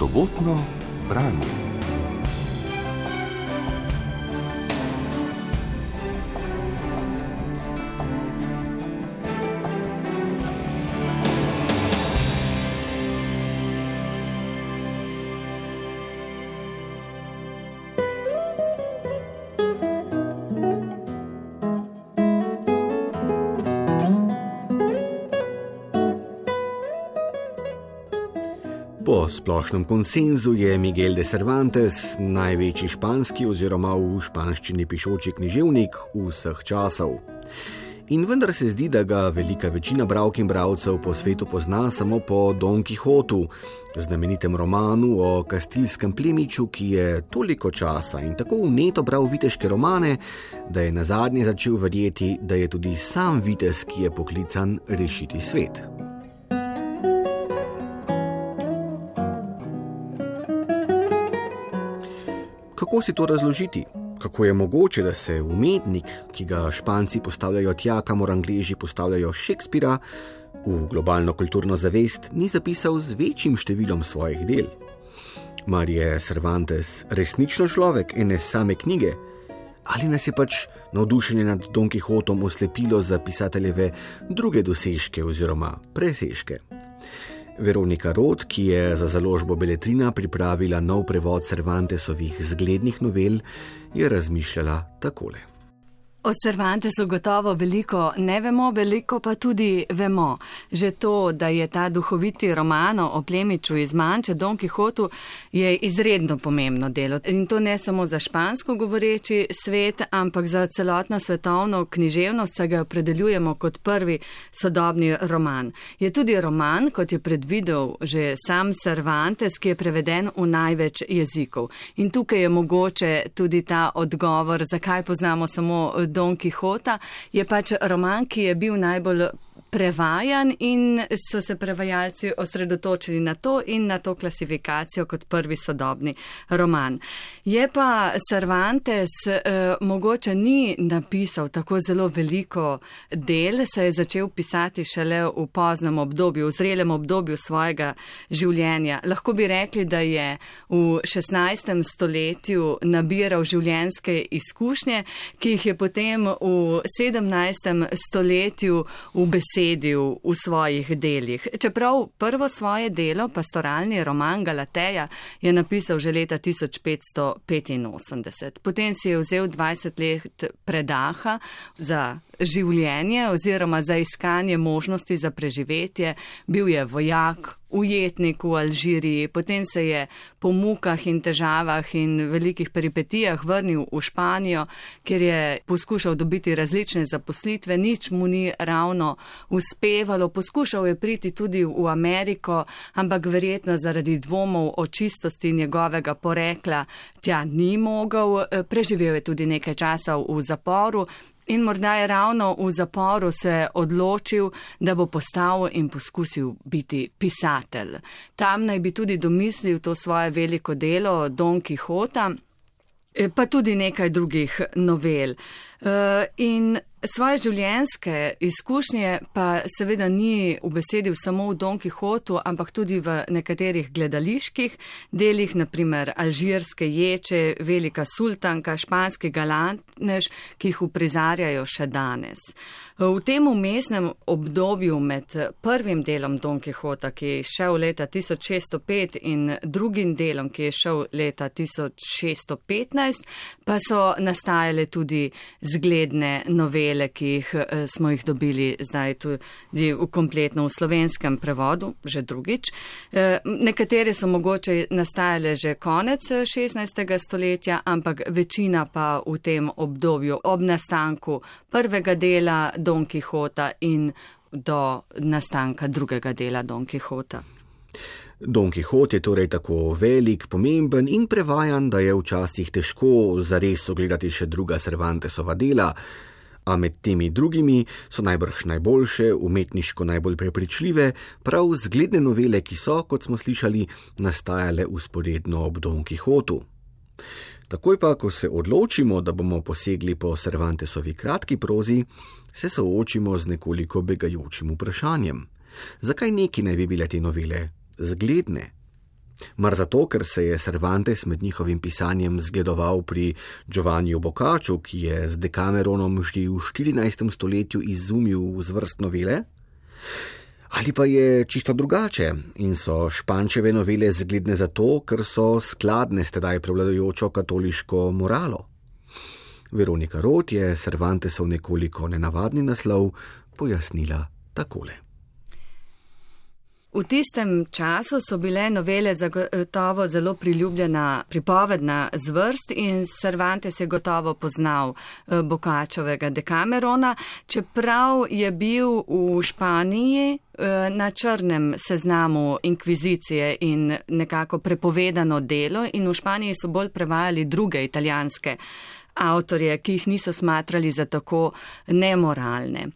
sobotno branje. Splošnem konsenzu je Miguel de Cervantes največji španski oziroma v španščini pišoči književnik vseh časov. In vendar se zdi, da ga velika večina bralk in bralcev po svetu pozna samo po Don Quixotu, znamenitem romanu o kastilskem plemiču, ki je toliko časa in tako uneto bral viteške romane, da je na zadnje začel verjeti, da je tudi sam vitez, ki je poklican rešiti svet. Kako si to razložiti? Kako je mogoče, da se umetnik, ki ga Španci postavljajo tja, kamor Angliji postavljajo Šekspira, v globalno kulturno zavest ni zapisal z večjim številom svojih del? Mar je Cervantes resnično človek ene same knjige? Ali nas je pač navdušenje nad Don Quixotom oslepilo za pisateljeve druge dosežke oziroma presežke? Veronika Rod, ki je za založbo Beletrina pripravila nov prevod Cervantesovih zglednih novel, je razmišljala takole. O Cervantesu gotovo veliko ne vemo, veliko pa tudi vemo. Že to, da je ta duhoviti roman o plemiču iz Manče, Don Quixotu, je izredno pomembno delo. In to ne samo za špansko govoreči svet, ampak za celotno svetovno književnost, saj ga opredeljujemo kot prvi sodobni roman. Je tudi roman, kot je predvidel že sam Cervantes, ki je preveden v največ jezikov. In tukaj je mogoče tudi ta odgovor, zakaj poznamo samo Don Quixota, je pač roman, ki je bil najbolj prevajan in so se prevajalci osredotočili na to in na to klasifikacijo kot prvi sodobni roman. Je pa Cervantes eh, mogoče ni napisal tako zelo veliko del, se je začel pisati šele v poznem obdobju, v zrelem obdobju svojega življenja. Lahko bi rekli, da je v 16. stoletju nabiral življenjske izkušnje, ki jih je potem v 17. stoletju v besedi besedil v svojih delih. Čeprav prvo svoje delo, pastoralni roman Galateja, je napisal že leta 1585. Potem si je vzel 20 let predaha za življenje oziroma za iskanje možnosti za preživetje. Bil je vojak, ujetnik v Alžiriji, potem se je po mukah in težavah in velikih peripetijah vrnil v Španijo, kjer je poskušal dobiti različne zaposlitve, nič mu ni ravno uspevalo, poskušal je priti tudi v Ameriko, ampak verjetno zaradi dvomov o čistosti njegovega porekla tja ni mogel, preživel je tudi nekaj časa v zaporu. In morda je ravno v zaporu se odločil, da bo postal in poskusil biti pisatelj. Tam naj bi tudi domislil to svoje veliko delo Don Quixota, eh, pa tudi nekaj drugih novel. Eh, in Svoje življenjske izkušnje pa seveda ni ubesedil samo v Don Quixotu, ampak tudi v nekaterih gledaliških delih, naprimer Alžirske ječe, Velika sultanka, Španski galantnež, ki jih uprizarjajo še danes. V tem umestnem obdobju med prvim delom Don Quixota, ki je šel leta 1605 in drugim delom, ki je šel leta 1615, pa so nastajale tudi zgledne novele novele, ki jih eh, smo jih dobili zdaj tudi v kompletno v slovenskem prevodu, že drugič. Eh, nekatere so mogoče nastajale že konec 16. Eh, stoletja, ampak večina pa v tem obdobju ob nastanku prvega dela Don Quixota in do nastanka drugega dela Don Quixota. Don Quixote je torej tako velik, pomemben in prevajan, da je včasih težko zares ogledati še druga Cervantesova dela a med temi drugimi so najbrž najboljše, umetniško najbolj prepričljive, prav zgledne novele, ki so, kot smo slišali, nastajale usporedno ob Don Quixotu. Takoj pa, ko se odločimo, da bomo posegli po Cervantesovi kratki prozi, se soočimo z nekoliko begajočim vprašanjem: zakaj neki naj bi bile te novele zgledne? Mar zato, ker se je Cervantes med njihovim pisanjem zgledoval pri Giovanniu Boccacciu, ki je z Decameronom že v 14. stoletju izumil zvrst novele? Ali pa je čisto drugače in so špančeve novele zgledne zato, ker so skladne s tedaj prevladujočo katoliško moralo? Veronika Rot je Cervantesov nekoliko nenavadni naslov pojasnila takole. V tistem času so bile novele zagotovo zelo priljubljena pripovedna zvrst in Cervantes je gotovo poznal eh, Bokačovega Dekamerona, čeprav je bil v Španiji eh, na črnem seznamu inkvizicije in nekako prepovedano delo in v Španiji so bolj prevajali druge italijanske avtorje, ki jih niso smatrali za tako nemoralne.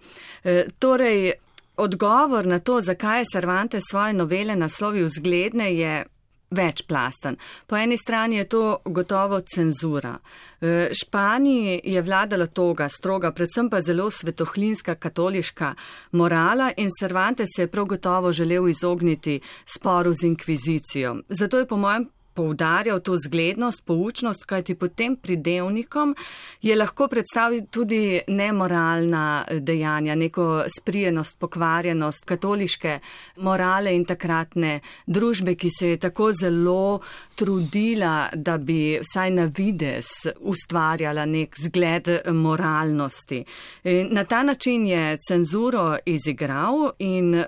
E, torej, Odgovor na to, zakaj je Cervantes svoje novele naslovil zgledne, je večplasten. Po eni strani je to gotovo cenzura. V Španiji je vladala toga stroga, predvsem pa zelo svetohlinska katoliška morala in Cervantes se je prav gotovo želel izogniti sporu z inkvizicijo. Zato je po mojem poudarjal to zglednost, poučnost, kajti pod tem pridevnikom je lahko predstaviti tudi nemoralna dejanja, neko sprijenost, pokvarjenost katoliške morale in takratne družbe, ki se je tako zelo trudila, da bi vsaj na vides ustvarjala nek zgled moralnosti. In na ta način je cenzuro izigral in uh,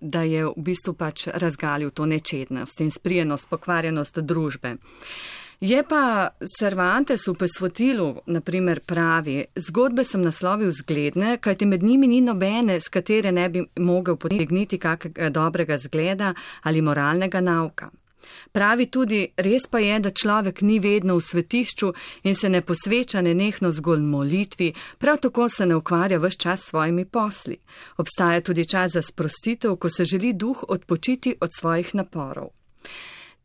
da je v bistvu pač razgalil to nečednost in sprijenost, pokvarjenost družbe. Je pa Cervantes v pesvotilu, naprimer, pravi, zgodbe sem naslovil zgledne, kajti med njimi ni nobene, s katere ne bi mogel potegniti kakega dobrega zgleda ali moralnega nauka. Pravi tudi, res pa je, da človek ni vedno v svetišču in se ne posveča nenehno zgolj molitvi, prav tako se ne ukvarja vse čas s svojimi posli. Obstaja tudi čas za sprostitev, ko se želi duh odpočiti od svojih naporov.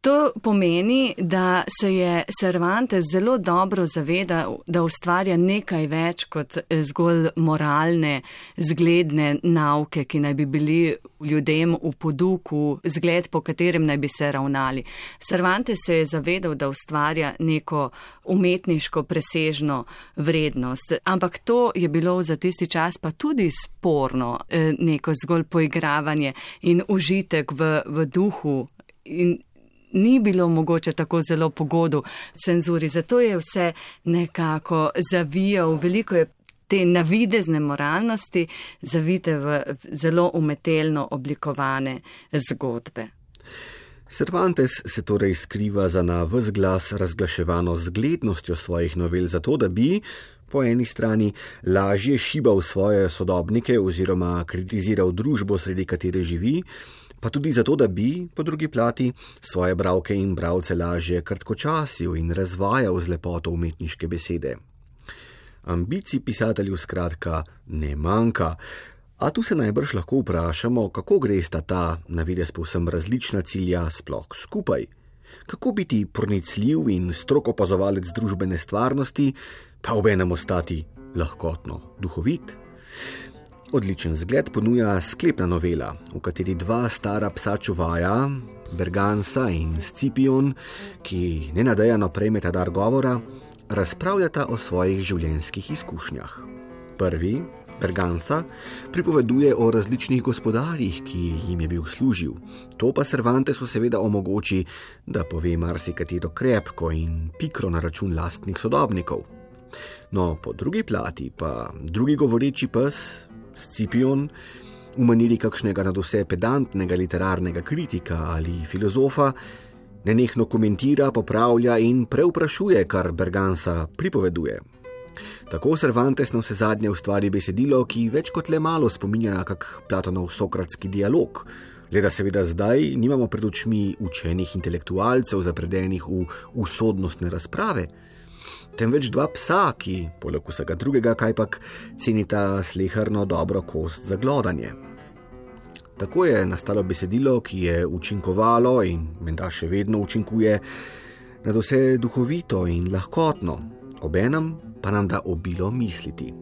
To pomeni, da se je Cervantes zelo dobro zavedal, da ustvarja nekaj več kot zgolj moralne, zgledne nauke, ki naj bi bili ljudem v poduku, zgled, po katerem naj bi se ravnali. Cervantes se je zavedal, da ustvarja neko umetniško presežno vrednost. Ampak to je bilo za tisti čas pa tudi sporno, eh, neko zgolj poigravanje in užitek v, v duhu. In ni bilo mogoče tako zelo pogodu cenzuri. Zato je vse nekako zavijal, veliko je te navidezne moralnosti zavite v zelo umetelno oblikovane zgodbe. Cervantes se torej skriva za na vse glas razglaševano zglednostjo svojih novel, zato da bi, po eni strani, lažje šibal svoje sodobnike oziroma kritiziral družbo, sredi katere živi, pa tudi zato, da bi, po drugi plati, svoje bravke in bravce lažje kratkočasil in razvajal z lepoto umetniške besede. Ambicij pisatelju skratka ne manjka, a tu se najbrž lahko vprašamo, kako gre sta ta, na vides povsem različna cilja, sploh skupaj. Kako biti pronicljiv in stroko opazovalec družbene stvarnosti, pa obenem ostati lahkotno duhovit? Odličen zgled ponuja sklepna novela, v kateri dva stara psa čuvaja, Bergansa in Scipion, ki nenadejano prejmeta dar govora, razpravljata o svojih življenjskih izkušnjah. Prvi, Bergansa, pripoveduje o različnih gospodarjih, ki jim je bil služil. To pa Cervantesu seveda omogoči, da pove marsikatero krepko in pikro na račun lastnih sodobnikov. No, po drugi plati pa drugi govoreči pes, Scipion, v maniri kakšnega nadvse pedantnega literarnega kritika ali filozofa, nenehno komentira, popravlja in preuprašuje, kar Bergansa pripoveduje. Tako Cervantes na vse zadnje ustvari besedilo, ki več kot le malo spominja na kak Platonov sokratski dialog, le da seveda zdaj nimamo pred očmi učenih intelektualcev zapredenih v usodnostne razprave, temveč dva psa, ki, poleg vsega drugega, kajpak cenita slehrno dobro kost za glodanje. Tako je nastalo besedilo, ki je učinkovalo in menda še vedno učinkuje na vse duhovito in lahkotno, obenem pa nam da obilo misliti.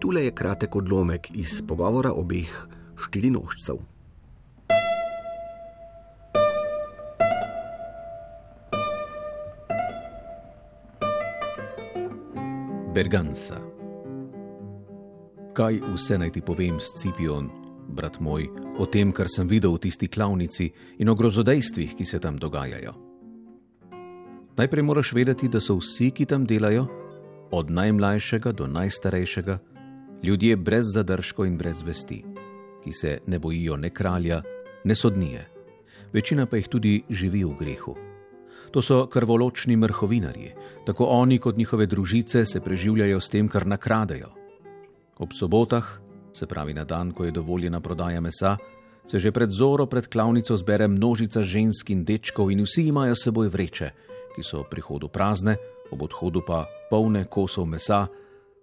Tule je kratek odlomek iz pogovora obeh štirinožcev. Berganza. Kaj vse naj ti povem, Scipion, brat moj, o tem, kar sem videl v tisti klavnici in o grozodejstvih, ki se tam dogajajo? Najprej moraš vedeti, da so vsi, ki tam delajo, od najmlajšega do najstarejšega, ljudje brez zadržkov in brez vesti, ki se ne bojijo ne kralja, ne sodnije. Večina pa jih tudi živi v grehu. To so krvoločni mrhovinarji, tako oni kot njihove družice se preživljajo s tem, kar nakradejo. Ob sobotah, se pravi na dan, ko je dovoljena prodaja mesa, se že pred zoro pred klavnico zbere množica žensk in dečkov in vsi imajo seboj vreče, ki so pri hodu prazne, ob odhodu pa polne kosov mesa,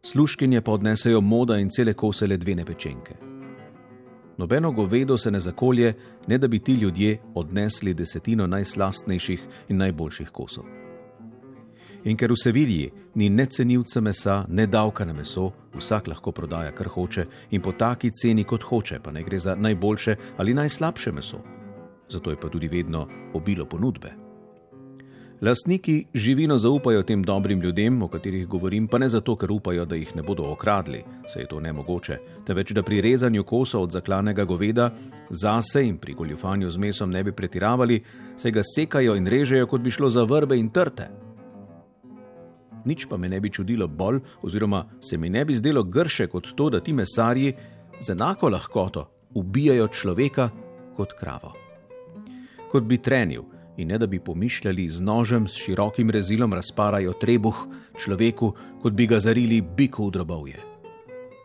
sluškinje pa odnesejo moda in cele kose ledvene pečenke. Nobeno govedo se ne zakolje, ne da bi ti ljudje odnesli desetino najslastnejših in najboljših kosov. In ker v Sevilji ni ne cenilca mesa, ne davka na meso, vsak lahko prodaja, kar hoče in po taki ceni, kot hoče, pa ne gre za najboljše ali najslabše meso. Zato je pa tudi vedno obilo ponudbe. Lastniki živino zaupajo tem dobrim ljudem, o katerih govorim, pa ne zato, ker upajo, da jih ne bodo okradli, se je to nemogoče, temveč da pri rezanju kosa od zaklanega goveda zase in pri goljufanju z mesom ne bi pretiravali, se ga sekajo in režejo, kot bi šlo za vrbe in trte. Nič pa me ne bi čudilo bolj, oziroma se mi ne bi zdelo grše kot to, da ti mesarji z enako lahkoto ubijajo človeka kot kravo. Kot bi trenil, in ne da bi pomišljali z nožem s širokim rezilom razparajo trebuh človeku, kot bi ga zarili biku v drobovje.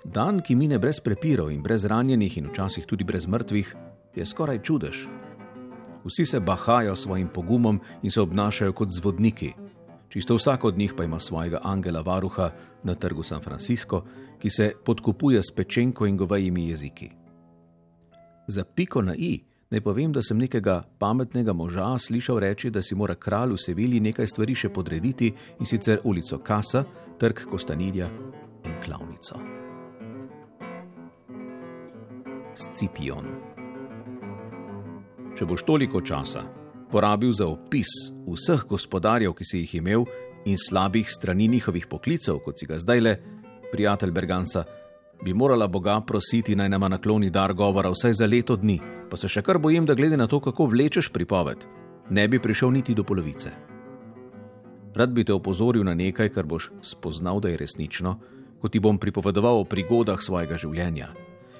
Dan, ki mine brez prepirov in brez ranjenih in včasih tudi brez mrtvih, je skoraj čudež. Vsi se bahajo svojim pogumom in se obnašajo kot zvodniki. Čisto vsak od njih pa ima svojega angela varuha na trgu San Francisco, ki se podkupuje s pečenko in govejimi jeziki. Za piko na i Naj povem, da sem nekega pametnega moža slišal reči, da si mora kralj v Sevilji nekaj stvari še podrediti in sicer ulico Kasa, trg Kostanilja in klavnico. Scipion. Če boš toliko časa porabil za opis vseh gospodarjev, ki si jih imel, in slabih strani njihovih poklicev, kot si ga zdaj le, prijatelj Bergansa, bi morala Boga prositi naj nama nakloni dar govora vsaj za leto dni pa se še kar bojim, da glede na to, kako vlečeš pripoved, ne bi prišel niti do polovice. Rad bi te opozoril na nekaj, kar boš spoznal, da je resnično, ko ti bom pripovedoval o prigodah svojega življenja.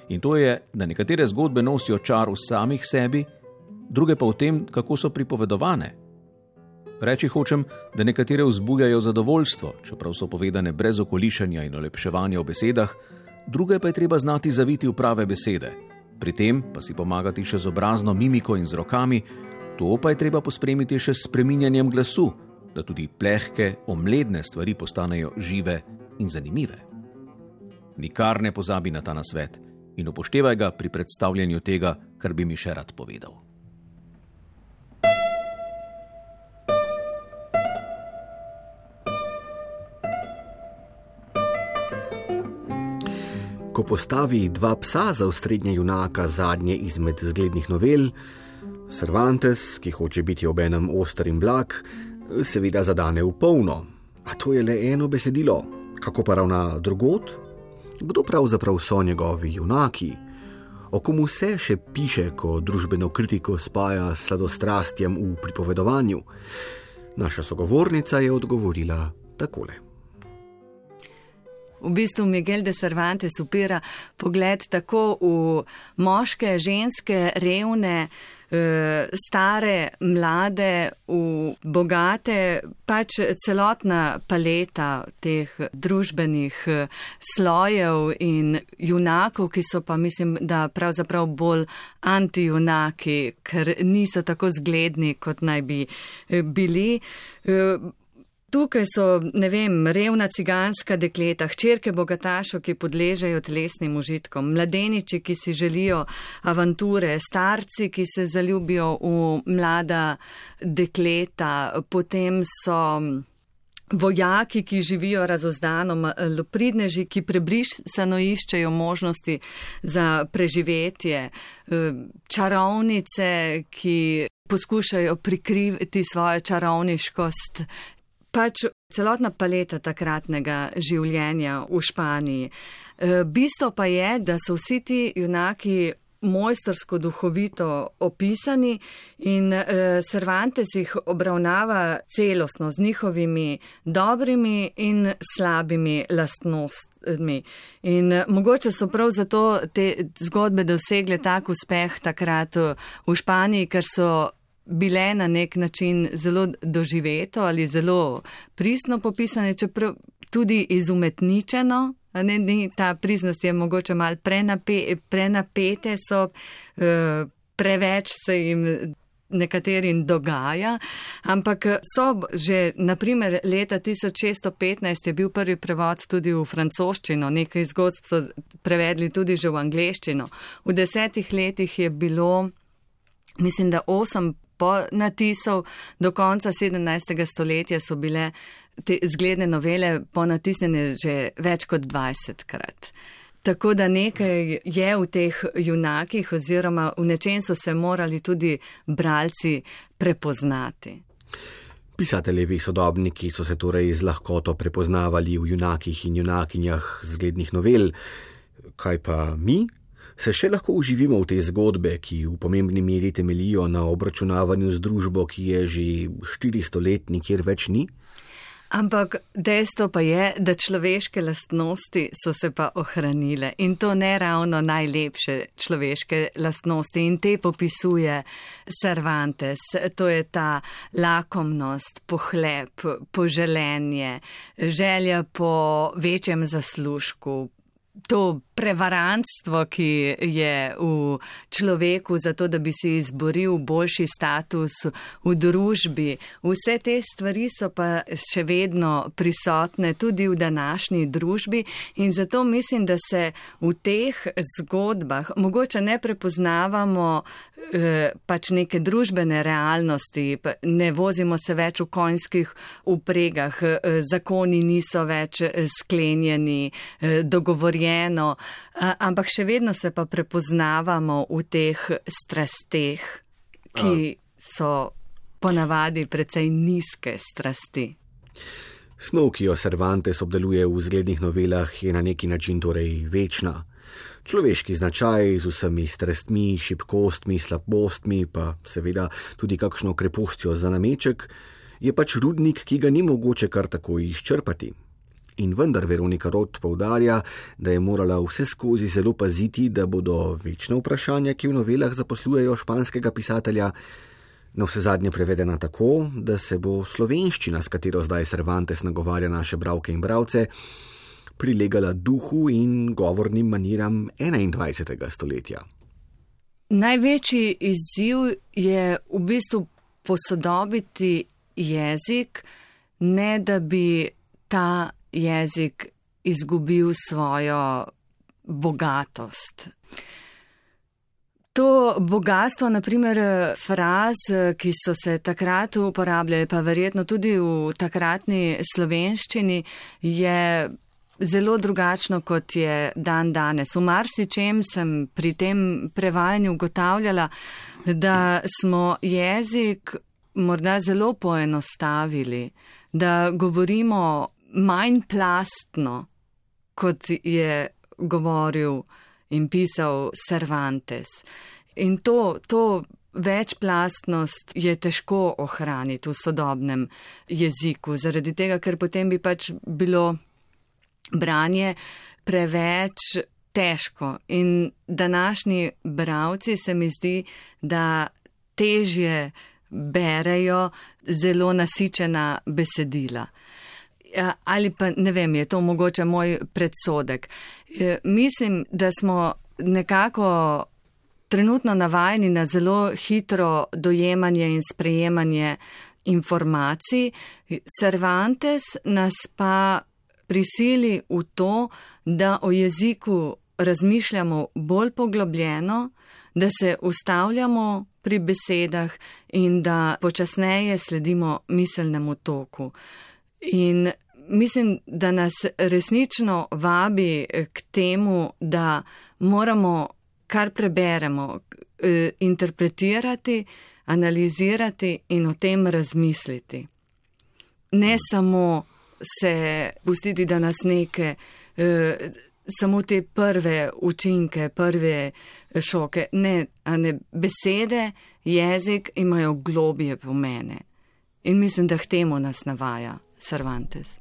In to je, da nekatere zgodbe nosijo čar v samih sebi, druge pa v tem, kako so pripovedovane. Reči hočem, da nekatere vzbujajo zadovoljstvo, čeprav so povedane brez okolišanja in olepševanja v besedah, druge pa je treba znati zaviti v prave besede, pri tem pa si pomagati še z obrazno mimiko in z rokami, to pa je treba pospremiti še s spreminjanjem glasu, da tudi plehke, omledne stvari postanejo žive in zanimive. Nikar ne pozabi na ta nasvet in upoštevaj ga pri predstavljanju tega, kar bi mi še rad povedal. Ko postavi dva psa za ustrednje junaka zadnje izmed zglednih novel, Cervantes, ki hoče biti obenem oster in blag, seveda zadane v polno. A to je le eno besedilo, kako pa ravna drugot? Kdo pravzaprav so njegovi junaki? O kom vse še piše, ko družbeno kritiko spaja s sladostrastjem v pripovedovanju? Naša sogovornica je odgovorila takole. V bistvu Miguel de Cervantes upira pogled tako v moške, ženske, revne, eh, stare, mlade, v bogate, pač celotna paleta teh družbenih eh, slojev in junakov, ki so pa mislim, da pravzaprav bolj antijunaki, ker niso tako zgledni, kot naj bi eh, bili. Tukaj so, ne vem, revna ciganska dekleta, hčerke bogatašov, ki podležejo telesnim užitkom, mladeniči, ki si želijo avanture, starci, ki se zaljubijo v mlada dekleta, potem so vojaki, ki živijo razozdano, lopridneži, ki prebrisano iščejo možnosti za preživetje, čarovnice, ki poskušajo prikriviti svojo čarovniškost pač celotna paleta takratnega življenja v Španiji. E, bistvo pa je, da so vsi ti junaki mojstersko duhovito opisani in eh, Cervantes jih obravnava celostno z njihovimi dobrimi in slabimi lastnostmi. In mogoče so prav zato te zgodbe dosegle tak uspeh takrat v Španiji, ker so bile na nek način zelo doživeto ali zelo pristno popisane, čeprav tudi izumetničeno. Ne, ni, ta priznost je mogoče mal prenape, prenapete, so e, preveč se jim nekaterim dogaja, ampak so že, naprimer, leta 1615 je bil prvi prevod tudi v francoščino, nekaj zgodb so prevedli tudi že v angleščino. V desetih letih je bilo, mislim, da osem po natisov do konca 17. stoletja so bile te zgledne novele ponatisnjene že več kot 20 krat. Tako da nekaj je v teh junakih oziroma v nečem so se morali tudi bralci prepoznati. Pisateljevi sodobniki so se torej z lahkoto prepoznavali v junakih in junakinjah zglednih novel. Kaj pa mi, se še lahko uživimo v te zgodbe, ki v pomembni meri temelijo na obračunavanju z družbo, ki je že 400 let nikjer več ni? Ampak dejstvo pa je, da človeške lastnosti so se pa ohranile in to ne ravno najlepše človeške lastnosti in te popisuje Cervantes. To je ta lakomnost, pohlep, poželenje, želja po večjem zaslužku, to prevarantstvo, ki je v človeku, zato da bi si izboril boljši status v družbi. Vse te stvari so pa še vedno prisotne tudi v današnji družbi in zato mislim, da se v teh zgodbah mogoče ne prepoznavamo eh, pač neke družbene realnosti, ne vozimo se več v konjskih upregah, eh, zakoni niso več eh, sklenjeni, dogovorjeno, ampak še vedno se pa prepoznavamo v teh strasteh, ki so ponavadi precej nizke strasti. Snov, ki jo Cervantes obdeluje v zglednih novelah, je na neki način torej večna. Človeški značaj z vsemi strastmi, šibkostmi, slabostmi, pa seveda tudi kakšno krepostjo za nameček, je pač rudnik, ki ga ni mogoče kar tako izčrpati. In vendar Veronika Rod povdarja, da je morala vse skozi zelo paziti, da bodo večna vprašanja, ki v novelah zaposlujejo španskega pisatelja, na vse zadnje prevedena tako, da se bo slovenščina, s katero zdaj Cervantes nagovarja naše bravke in bravce, prilegala duhu in govornim maniram 21. stoletja. Največji izziv je v bistvu posodobiti jezik, ne da bi ta jezik izgubil svojo bogatost. To bogatstvo, naprimer fraz, ki so se takrat uporabljali, pa verjetno tudi v takratni slovenščini, je zelo drugačno, kot je dan danes. V marsičem sem pri tem prevajanju ugotavljala, da smo jezik morda zelo poenostavili, da govorimo manj plastno, kot je govoril in pisal Cervantes. In to, to večplastnost je težko ohraniti v sodobnem jeziku, zaradi tega, ker potem bi pač bilo branje preveč težko. In današnji bravci se mi zdi, da težje berejo zelo nasičena besedila. Ja, ali pa ne vem, je to mogoče moj predsodek. E, mislim, da smo nekako trenutno navajeni na zelo hitro dojemanje in sprejemanje informacij. Cervantes nas pa prisili v to, da o jeziku razmišljamo bolj poglobljeno, da se ustavljamo pri besedah in da počasneje sledimo miselnemu toku. In mislim, da nas resnično vabi k temu, da moramo, kar preberemo, eh, interpretirati, analizirati in o tem razmisliti. Ne samo se pustiti, da nas neke. Eh, Samo te prve učinke, prve šoke, ne, ne besede, jezik imajo globije pomene. In mislim, da k temu nas navaja Cervantes.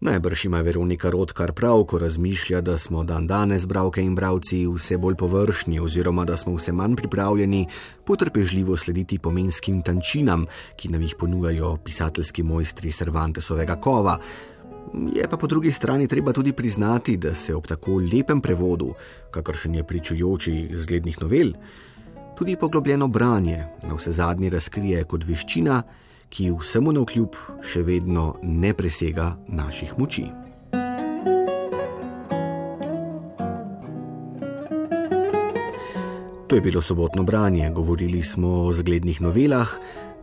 Najbrž ima Veronika Rodkar prav, ko razmišlja, da smo dan danes, bravke in bravci, vse bolj površni, oziroma da smo vse manj pripravljeni potrpežljivo slediti pomenskim tančinam, ki nam jih ponujajo pisateljski mojstri Cervantesovega kova. Je pa po drugi strani treba tudi priznati, da se ob tako lepem prevodu, kakršen je pričujoči zglednih novel, tudi poglobljeno branje na vse zadnji razkrije kot veščina, ki vsemu na vkljub še vedno ne presega naših moči. To je bilo sobotno branje, govorili smo o zglednih novelah,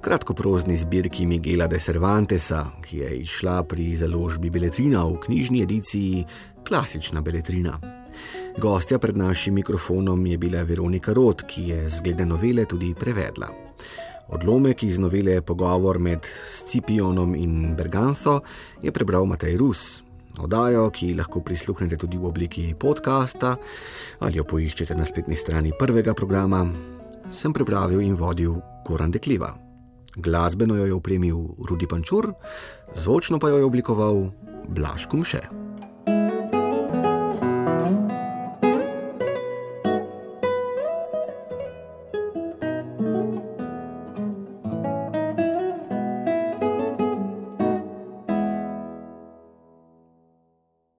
kratkoprozni zbirki Miguela de Cervantesa, ki je izšla pri založbi Beletrina v knjižni ediciji Klasična Beletrina. Gostja pred našim mikrofonom je bila Veronika Rod, ki je zgledne novele tudi prevedla. Odlomek iz novele Pogovor med Scipionom in Berganzo je prebral Matej Rus. Odajo, ki lahko prisluhnete tudi v obliki podcasta ali jo poiščete na spletni strani prvega programa, sem pripravil in vodil Goran Dekliva. Glasbeno jo je opremil Rudi Pančur, zvočno pa jo je oblikoval Blaž Kumše.